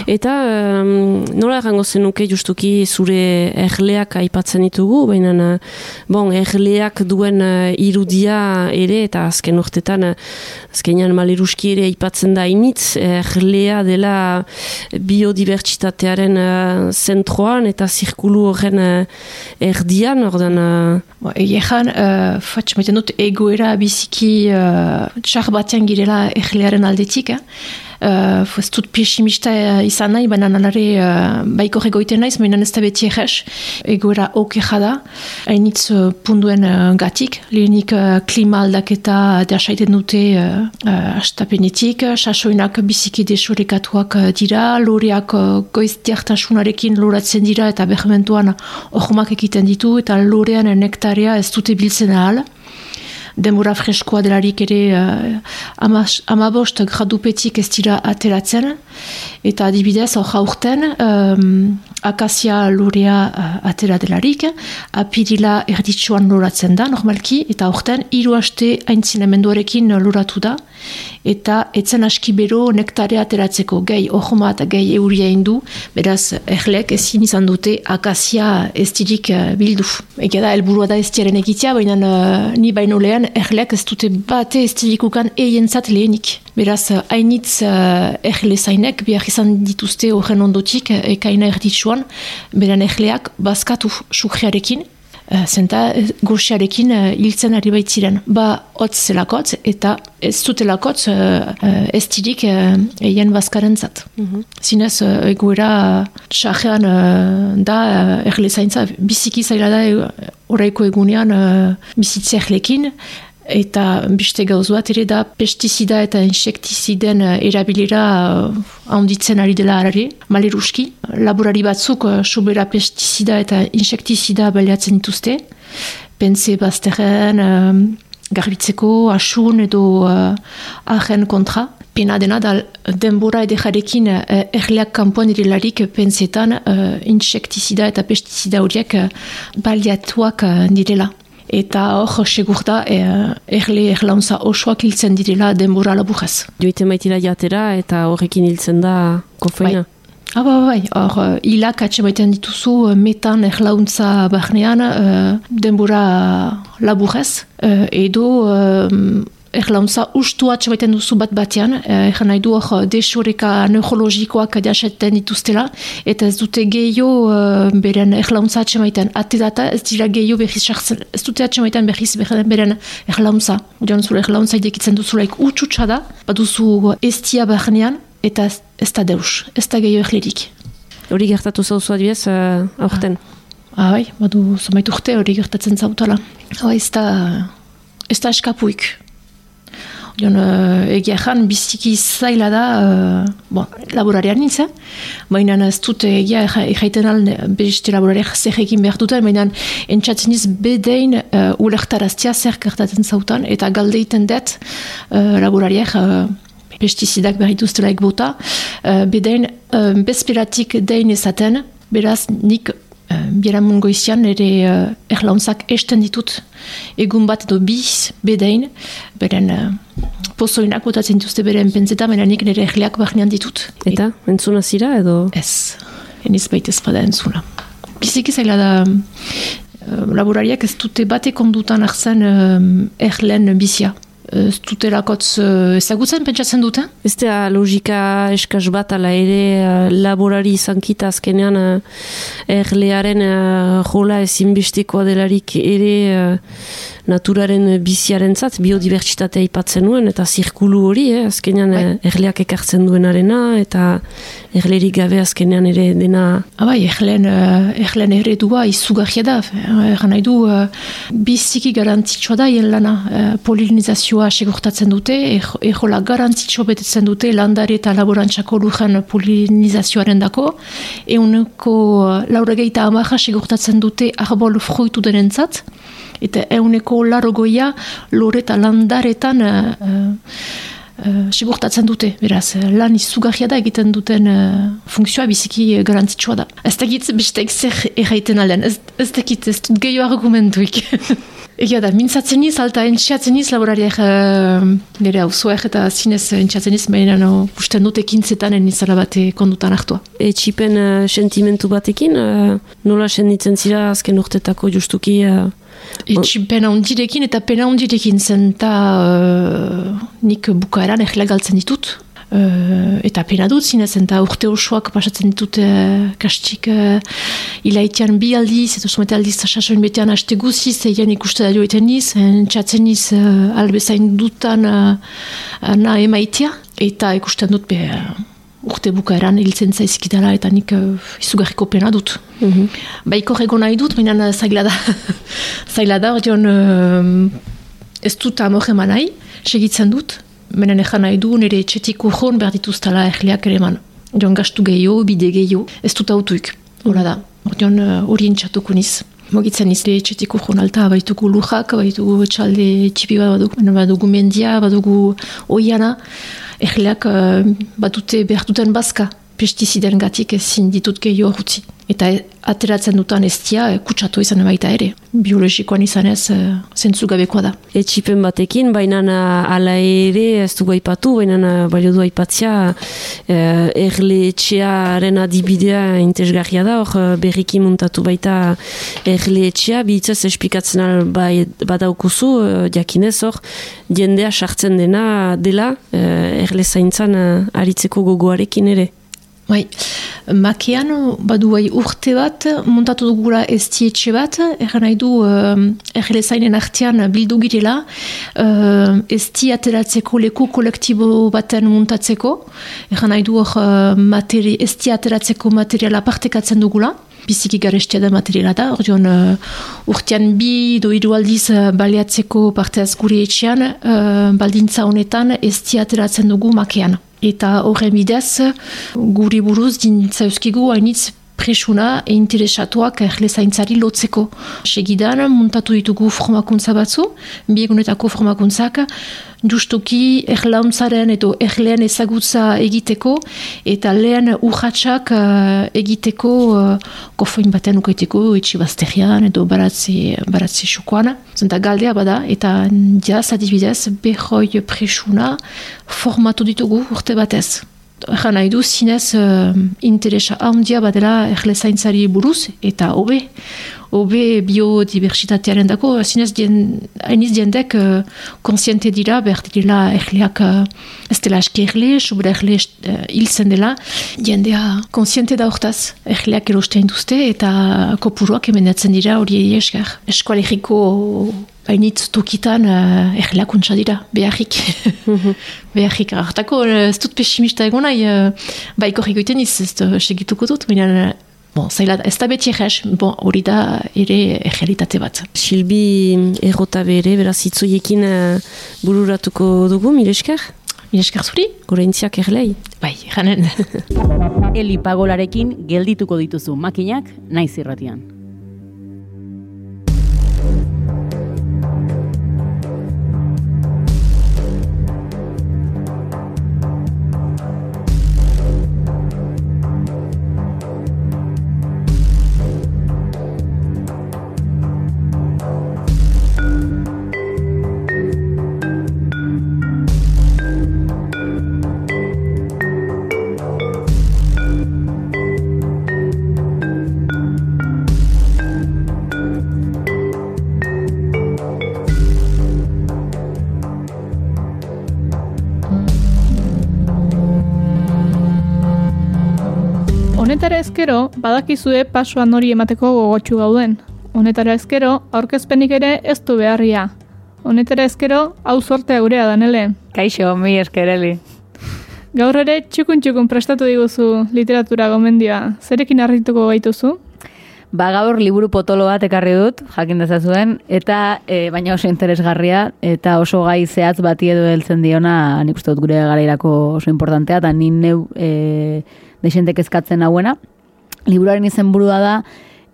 Eta um, nola errango zenuke justuki zure erleak aipatzen ditugu? Baina bon, erleak duen uh, irudia ere eta azken urtetan uh, azkenean maleruski ere aipatzen da initz erlea dela biodibertsitatearen uh, zentroan eta zirkulu horren uh, erdian, ordan... Uh... Egean, uh, dut egoera biziki uh, txar batean girela erlearen aldetik, eh? Uh, ez dut pesimista izan nahi, baina nalare uh, baiko regoiten naiz, baina ez da beti egez, egoera okeja da, hainitz uh, punduen uh, gatik, lehenik uh, klima aldaketa deasaiten dute uh, uh, astapenetik, sasoinak biziki desorekatuak dira, loreak uh, goiz loratzen dira eta behmentuan ohmak egiten ditu, eta lorean nektarea ez dute biltzen ahal denbora freskoa delarik ere uh, amabost gradupetik ez dira ateratzen. Eta adibidez hor jaurten um, akazia lorea uh, atera delarik. Apirila erditsuan loratzen da normalki eta horten hiru haste haintzinemenduarekin loratu da. Eta etzen aski bero nektare ateratzeko gehi ohoma eta gehi euria indu beraz erlek ezin izan dute akazia ez dirik uh, bildu. Egia da helburua da ez egitea baina uh, ni baino lehen erleak ez dute bate ez dirikukan eientzat lehenik. Beraz, hainitz uh, erle zainek, behar izan dituzte horren ondotik, ekaina erditsuan, beran erleak bazkatu sukriarekin, uh, zenta goxiarekin uh, hiltzen ari baitziren. Ba, hotz zelakotz, eta ez zutelakotz ez dirik uh, eien bazkaren zat. Mm Zinez, uh, egoera uh, da uh, erle zaintza biziki zaila da horreiko egunean uh, bizitze erlekin, eta beste gauz bat ere da pestizida eta insektiziden uh, erabilera uh, handitzen ari dela harari, maleruski. Laborari batzuk uh, sobera pestizida eta insektizida baliatzen dituzte. Pense bazterren garbitzeko, asun edo uh, ahen kontra. Pena dena da denbora edejarekin uh, erleak kanpoan irelarik pensetan uh, insektizida eta pestizida horiek uh, baliatuak uh, direla eta hor segur da e, erle erlauntza osoak hiltzen direla denbora laburrez. Joite maitila jatera eta horrekin hiltzen da kofeina? Bai. Ah, bai, bai, hor uh, hilak atxe maiten dituzu metan erlauntza barnean uh, denbora laburrez uh, edo erlauntza ustu atxabaiten duzu bat batean, eh, nahi du hor desoreka neurologikoak diasetten dituztela, eta ez dute gehiago uh, beren erlauntza atxamaiten. Ate data ez dira gehiago behiz sartzen, ez dute atxamaiten behiz beren erlauntza. Odean zure erlauntza idekitzen duzulaik utxutsa da, baduzu estia barnean, eta ez da deus, ez da gehiago erlerik. Hori gertatu zauzu adibidez, uh, aurten? Ah, bai, badu zomait urte hori gertatzen zautala. Ah, ez da, ez da eskapuik. Jon, uh, egia jan, biziki zaila da, uh, bon, laborarian nintzen, baina ez dut egia erraiten alde beste laborariak zer egin behar duten, baina entzatzen iz bedein uh, ulertaraztia zer kartatzen zautan, eta galdeiten dut uh, laborariak uh, pestizidak behar dituztelaik uh, bedein uh, bezperatik dein ezaten, beraz nik Uh, Bielamun goizian ere uh, erlauntzak esten ditut egun bat edo biz bedein beren uh, pozoinak botatzen dituzte beren pentseta mena nik nire erleak barnean ditut Eta, entzuna zira edo? Ez, eniz baita ez bada entzuna biziki zaila da uh, laborariak ez dute bate kondutan hartzen uh, erlen bizia. Ez dute lakotz uh, ezagutzen pentsatzen dute? Ez da logika eskaz bat ala ere uh, laborari izankita azkenean uh, erlearen jola ezinbestikoa delarik ere naturaren biziaren zat, biodibertsitatea ipatzen nuen, eta zirkulu hori, eh, azkenean bai. erleak ekartzen duenarena, eta erlerik gabe azkenean ere dena... Abai, erlen, uh, erlen eredua izugarria da, erran nahi du, uh, biziki garantitxoa da, hien lana, polinizazioa segurtatzen dute, ejola garantitxo betetzen dute, landare eta laborantzako lujen polinizazioaren dako, euneko lauregeita amaja segurtatzen dute arbol fruitu denentzat, eta euneko largoia lore eta landaretan uh, uh, sigurtatzen dute, beraz, lan izugarria da egiten duten uh, funksioa biziki garantzitsua da. Ez dakit besteik zer erraiten aldean, ez, ez dakit ez dut gehiago argumentuik. [laughs] Egia da, mintzatzen iz, alta entxatzen iz, laborariak uh, nire hau zuek eta zinez entxatzen iz, baina no, usten dut ekintzetan enizala bate kondutan hartua. Etxipen uh, sentimentu batekin, uh, nola senditzen zira azken urtetako justuki uh, Etxin pena ondirekin eta pena ondirekin zen eta uh, nik bukaeran egila galtzen ditut. Uh, eta pena dut zinez, eta urte osoak pasatzen ditut uh, kastik uh, ilaitean bi aldiz, eta sumete aldiz sasoin betean haste guziz, eian ikuste da joetan niz, entxatzen niz uh, albezain dutan uh, na emaitia, eta ikusten dut be, urte bukaeran hiltzen zaizkidala eta nik uh, izugarriko pena dut. Mm -hmm. Baiko rego nahi dut, baina zaila da. [laughs] zaila da, ordeon uh, ez dut amore nahi, segitzen dut, menen ezan nahi du, nire etxetik urron behar dituztala erliak ere man. Ordeon gastu gehiago, bide gehiago, ez dut autuik. Hora da, ordeon uh, hori entxatuko niz. Mogitzen izle etxetik urron alta, baitugu lujak, baitugu txalde txipi bat badugu, badugu mendia, badugu oiana, erleak uh, batute behar duten bazka pestiziden gatik ezin ditut gehiago hutzi. Eta ateratzen dutan ez dia eh, kutsatu izan baita ere. Biologikoan izan ez uh, zentzu da. Etxipen batekin, baina ala ere ez du gaipatu, baina balio du aipatzia uh, erle etxearen adibidea intezgarria da, hor berriki muntatu baita erle etxea, bihitzaz espikatzen bai, badaukuzu, jakinez hor, jendea sartzen dena dela uh, erle zaintzan aritzeko gogoarekin ere. Bai, makean badu bai urte bat, montatu dugula estietxe bat, erran nahi du uh, errelezainen artean bildu girela, uh, esti ateratzeko leku kolektibo baten montatzeko, erran nahi du uh, materi, esti ateratzeko materiala partekatzen dugula, biziki garestia da materiala da, ordeon uh, urtean bi do aldiz uh, baliatzeko parteaz gure etxean, uh, baldintza honetan esti ateratzen dugu makean. Eta horren bidez, guri buruz dintzauskigu hainitz presuna e interesatuak erle zaintzari lotzeko. Segidan, muntatu ditugu formakuntza batzu, biegunetako formakuntzak, justuki erlauntzaren edo erlean ezagutza egiteko eta lehen urratxak uh, egiteko uh, kofoin batean ukaiteko itxibazterian edo baratze, baratze xokoan. Zenta galdea bada eta jaz adibidez behoi presuna formatu ditugu urte batez. Egan nahi du, zinez uh, interesa handia badela erle zaintzari buruz, eta hobe, hobe biodiversitatearen dako, zinez dien, hainiz diendek uh, konsiente dira, behar dira erleak uh, ez dela eski erle, sobre erle uh, hilzen dela, diendea konsiente da hortaz, erleak erostean duzte, eta kopuruak emendatzen dira hori esker. Eskualeriko hainitz tokitan uh, erlakuntza dira, beharrik. [laughs] beharrik, hartako uh, ez dut pesimista egon nahi, uh, baiko egiten iz, ez uh, segituko dut, baina bon, zaila, ez da beti egez, bon, hori da ere egealitate bat. Silbi errota bere, beraz itzoiekin uh, bururatuko dugu, mileskar? Mileskar zuri? Gure intziak erlei. Bai, janen. [laughs] Eli pagolarekin geldituko dituzu makinak, naiz irratian. Ezkero, badakizue pasuan hori emateko gogotsu gauden. Honetara ezkero, aurkezpenik ere ez du beharria. Honetara ezkero, hau sortea gurea danele. Kaixo, mi eskereli. Gaur ere, txukun txukun prestatu diguzu literatura gomendioa. Zerekin harrituko gaituzu? Ba, gaur liburu potolo bat ekarri dut, jakin dezazuen, eta e, baina oso interesgarria, eta oso gai zehatz bati edo heltzen diona, nik uste dut gure garairako oso importantea, eta nin neu e, deixentek eskatzen hauena. Liburuaren izen burua da,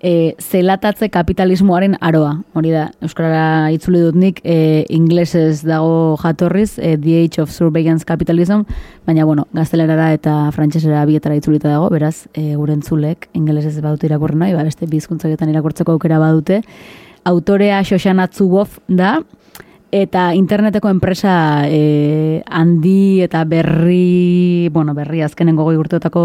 e, zelatatze kapitalismoaren aroa. Hori da, Euskarara itzuli dut nik, e, inglesez dago jatorriz, e, The Age of Surveillance Capitalism, baina, bueno, gaztelerara eta frantsesera bietara itzulita dago, beraz, e, gure entzulek, inglesez badute irakurri nahi, ba, beste bizkuntzaketan irakurtzeko aukera badute. Autorea Shoshana Zuboff da, eta interneteko enpresa e, handi eta berri, bueno, berri azkenengo goi urteotako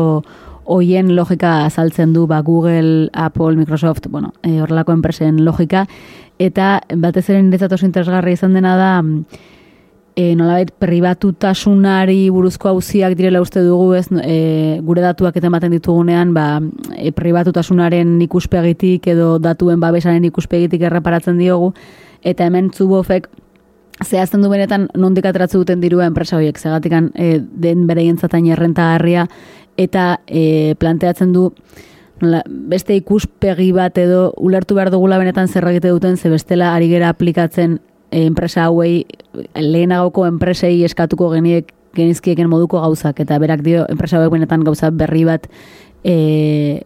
hoien logika azaltzen du ba, Google, Apple, Microsoft, bueno, e, horrelako enpresen logika, eta batez ere niretzat oso interesgarri izan dena da, e, nolabait pribatutasunari buruzko hauziak direla uste dugu ez, e, gure datuak eta ematen ditugunean, ba, e, pribatutasunaren ikuspegitik edo datuen babesaren ikuspegitik erreparatzen diogu, eta hemen zubofek zehazten du benetan nondik atratzu duten dirua enpresa horiek, zegatikan e, den bere jentzatain errenta harria, eta e, planteatzen du nola, beste ikuspegi bat edo ulertu behar dugula benetan zer duten ze bestela ari gera aplikatzen e, enpresa hauei lehenagoko enpresei eskatuko geniek genizkieken moduko gauzak. Eta berak dio enpresa hauek benetan gauza berri bat e,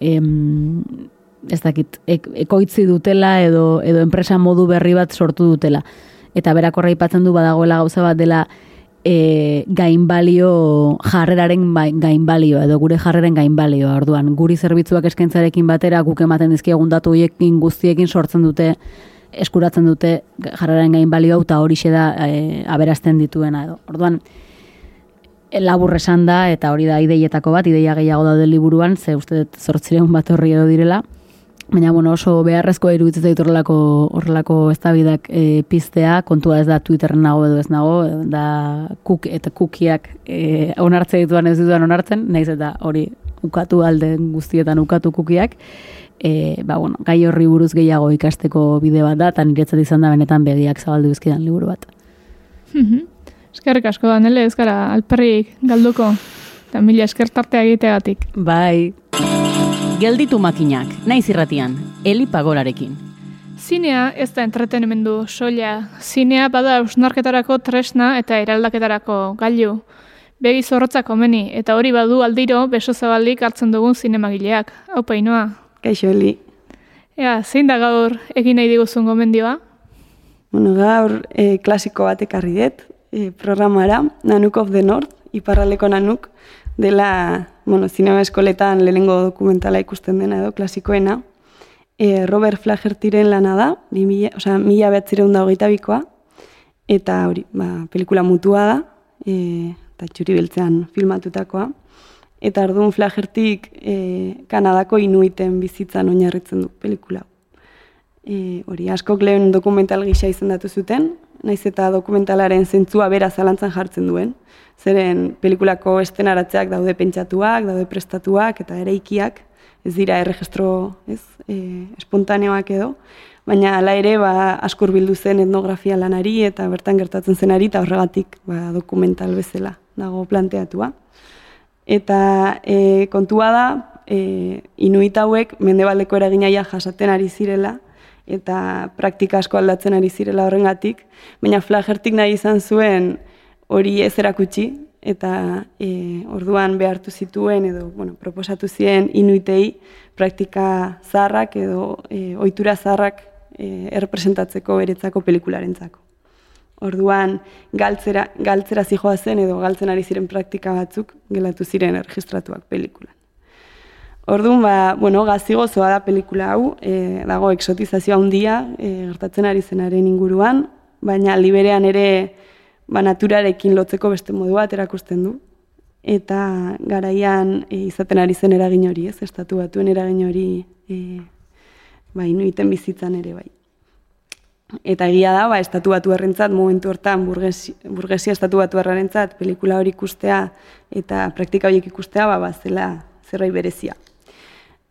e, ez dakit ekoitzi dutela edo edo enpresa modu berri bat sortu dutela. Eta berak horra ipatzen du badagoela gauza bat dela e, gainbalio jarreraren bai, gainbalio edo gure jarreren gainbalio orduan guri zerbitzuak eskaintzarekin batera guk ematen dizkiegun datu hoiekin guztiekin sortzen dute eskuratzen dute jarreraren gainbalio eta hori da e, aberazten dituena edo. Orduan labur esan da eta hori da ideietako bat ideia gehiago daude liburuan ze uste dut zortzireun bat horri edo direla Baina, bueno, oso beharrezko iruditzen zaitu horrelako, horrelako eztabidak e, piztea, kontua ez da Twitterren nago edo ez nago, da kuk, eta kukiak e, onartze dituan ez dituan onartzen, naiz eta hori ukatu alde guztietan ukatu kukiak, e, ba, bueno, gai horri buruz gehiago ikasteko bide bat da, eta niretzat izan da benetan begiak zabaldu bizkidan liburu bat. Mhm. Eskerrik asko da, nele, ez gara, alperrik galduko, eta mila eskertartea egiteagatik. Bai. Gelditu makinak, naiz irratian, Eli Pagorarekin. Zinea ez da entretenimendu soila. Zinea bada ausnarketarako tresna eta eraldaketarako gailu. Begi zorrotzak komeni, eta hori badu aldiro beso zabaldik hartzen dugun zinemagileak. Hau painoa. Kaixo, Eli. Ea, zein da gaur egin nahi diguzun gomendioa? Bueno, gaur e, klasiko bat ekarri dut, e, programara, Nanuk of the North, iparraleko nanuk, dela, bueno, zinema eskoletan lehenengo dokumentala ikusten dena edo klasikoena. E, Robert Flahertiren lana da, mila, oza, mila behatzireun da hogeita bikoa, eta hori, ba, pelikula mutua da, e, eta txuri beltzean filmatutakoa. Eta arduan Flahertik e, Kanadako inuiten bizitzan oinarritzen du pelikula. E, hori, askok lehen dokumental gisa izendatu zuten, naiz eta dokumentalaren zentzua bera zalantzan jartzen duen. Zeren pelikulako estenaratzeak daude pentsatuak, daude prestatuak eta ereikiak, ez dira erregistro ez, e, espontaneoak edo, baina hala ere ba, askur bildu zen etnografia lanari eta bertan gertatzen zenari eta horregatik ba, dokumental bezala dago planteatua. Eta e, kontua da, e, inuit hauek mendebaldeko eraginaia jasaten ari zirela, eta praktika asko aldatzen ari zirela horrengatik, baina flagertik nahi izan zuen hori ez erakutsi, eta e, orduan behartu zituen edo bueno, proposatu ziren inuitei praktika zaharrak edo e, ohitura zaharrak e, errepresentatzeko beretzako pelikularentzako. Orduan galtzera, galtzera zijoa zen edo galtzen ari ziren praktika batzuk gelatu ziren erregistratuak pelikulan. Orduan, ba, bueno, gazigozoa da pelikula hau, e, dago exotizazioa handia e, gertatzen ari zenaren inguruan, baina liberean ere ba, naturarekin lotzeko beste modu bat erakusten du. Eta garaian e, izaten ari zen eragin hori, ez, estatu batuen eragin hori e, ba, inuiten bizitzan ere bai. Eta egia da, ba, estatu batu errentzat, momentu hortan burgesi, burgesia estatu batu errentzat, pelikula hori ikustea eta praktika horiek ikustea, ba, ba, zela, zerbait berezia.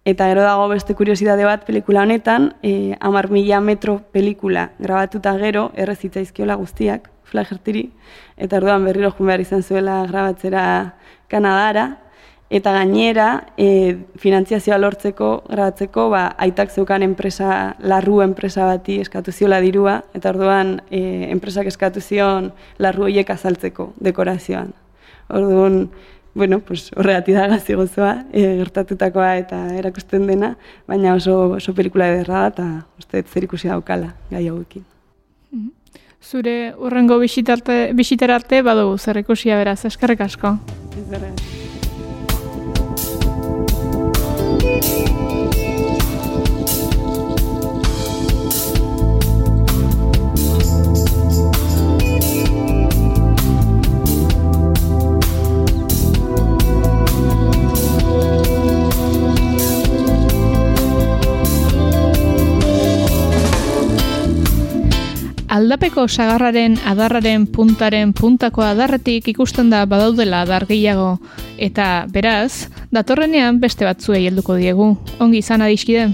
Eta gero dago beste kuriosidade bat pelikula honetan, e, amar mila metro pelikula grabatuta gero, errezitzaizkiola guztiak, flagertiri, eta orduan berriro jun behar izan zuela grabatzera Kanadara, eta gainera, e, finantziazioa lortzeko, grabatzeko, ba, aitak zeukan enpresa, larru enpresa bati eskatu ziola dirua, eta orduan e, enpresak eskatu zion larru horiek azaltzeko dekorazioan. Orduan, bueno, pues, horregati da gazi gozoa, e, gertatutakoa eta erakusten dena, baina oso, oso pelikula ederra da, eta uste zer ikusi daukala gai hauekin. Zure urrengo bisitarte, bisiterarte badugu zer ikusia beraz, eskerrik asko. Aldapeko sagarraren adarraren puntaren puntako adarretik ikusten da badaudela adar gehiago. Eta beraz, datorrenean beste batzuei helduko diegu. Ongi izan adiskide.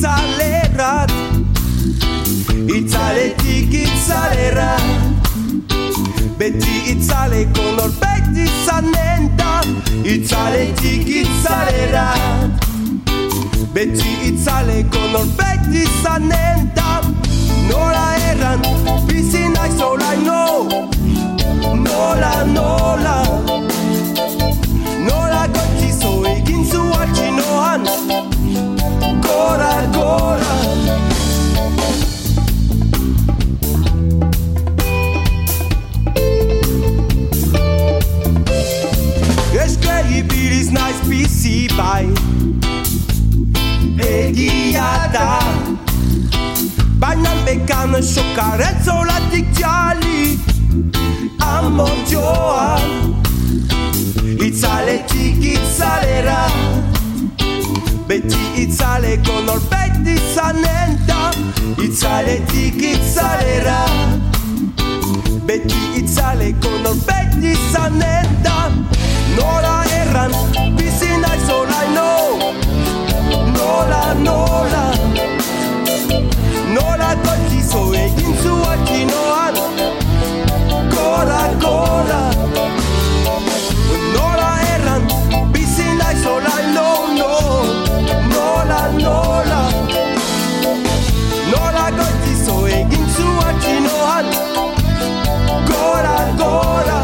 Itzalerat Itzaletik itzalerat Beti itzaleko norbait izanen da Itzaletik itzalerat Beti itzaleko norbait izanen da Nola erran, bai. Egia da. Baina bekan sokaren zolatik jali. Amondioan Itzaletik itzalera. Beti itzaleko norbait izanen da. Itzaletik itzalera. Beti itzaleko norbait izanen da. Nola erran, bizi all I know Nola, nola. Nola kotizo egin zuak inoan Gora, gora Nola erran bizin daiz all I know no. Nola, nola. Nola kotizo egin zuak inoan Gora, gora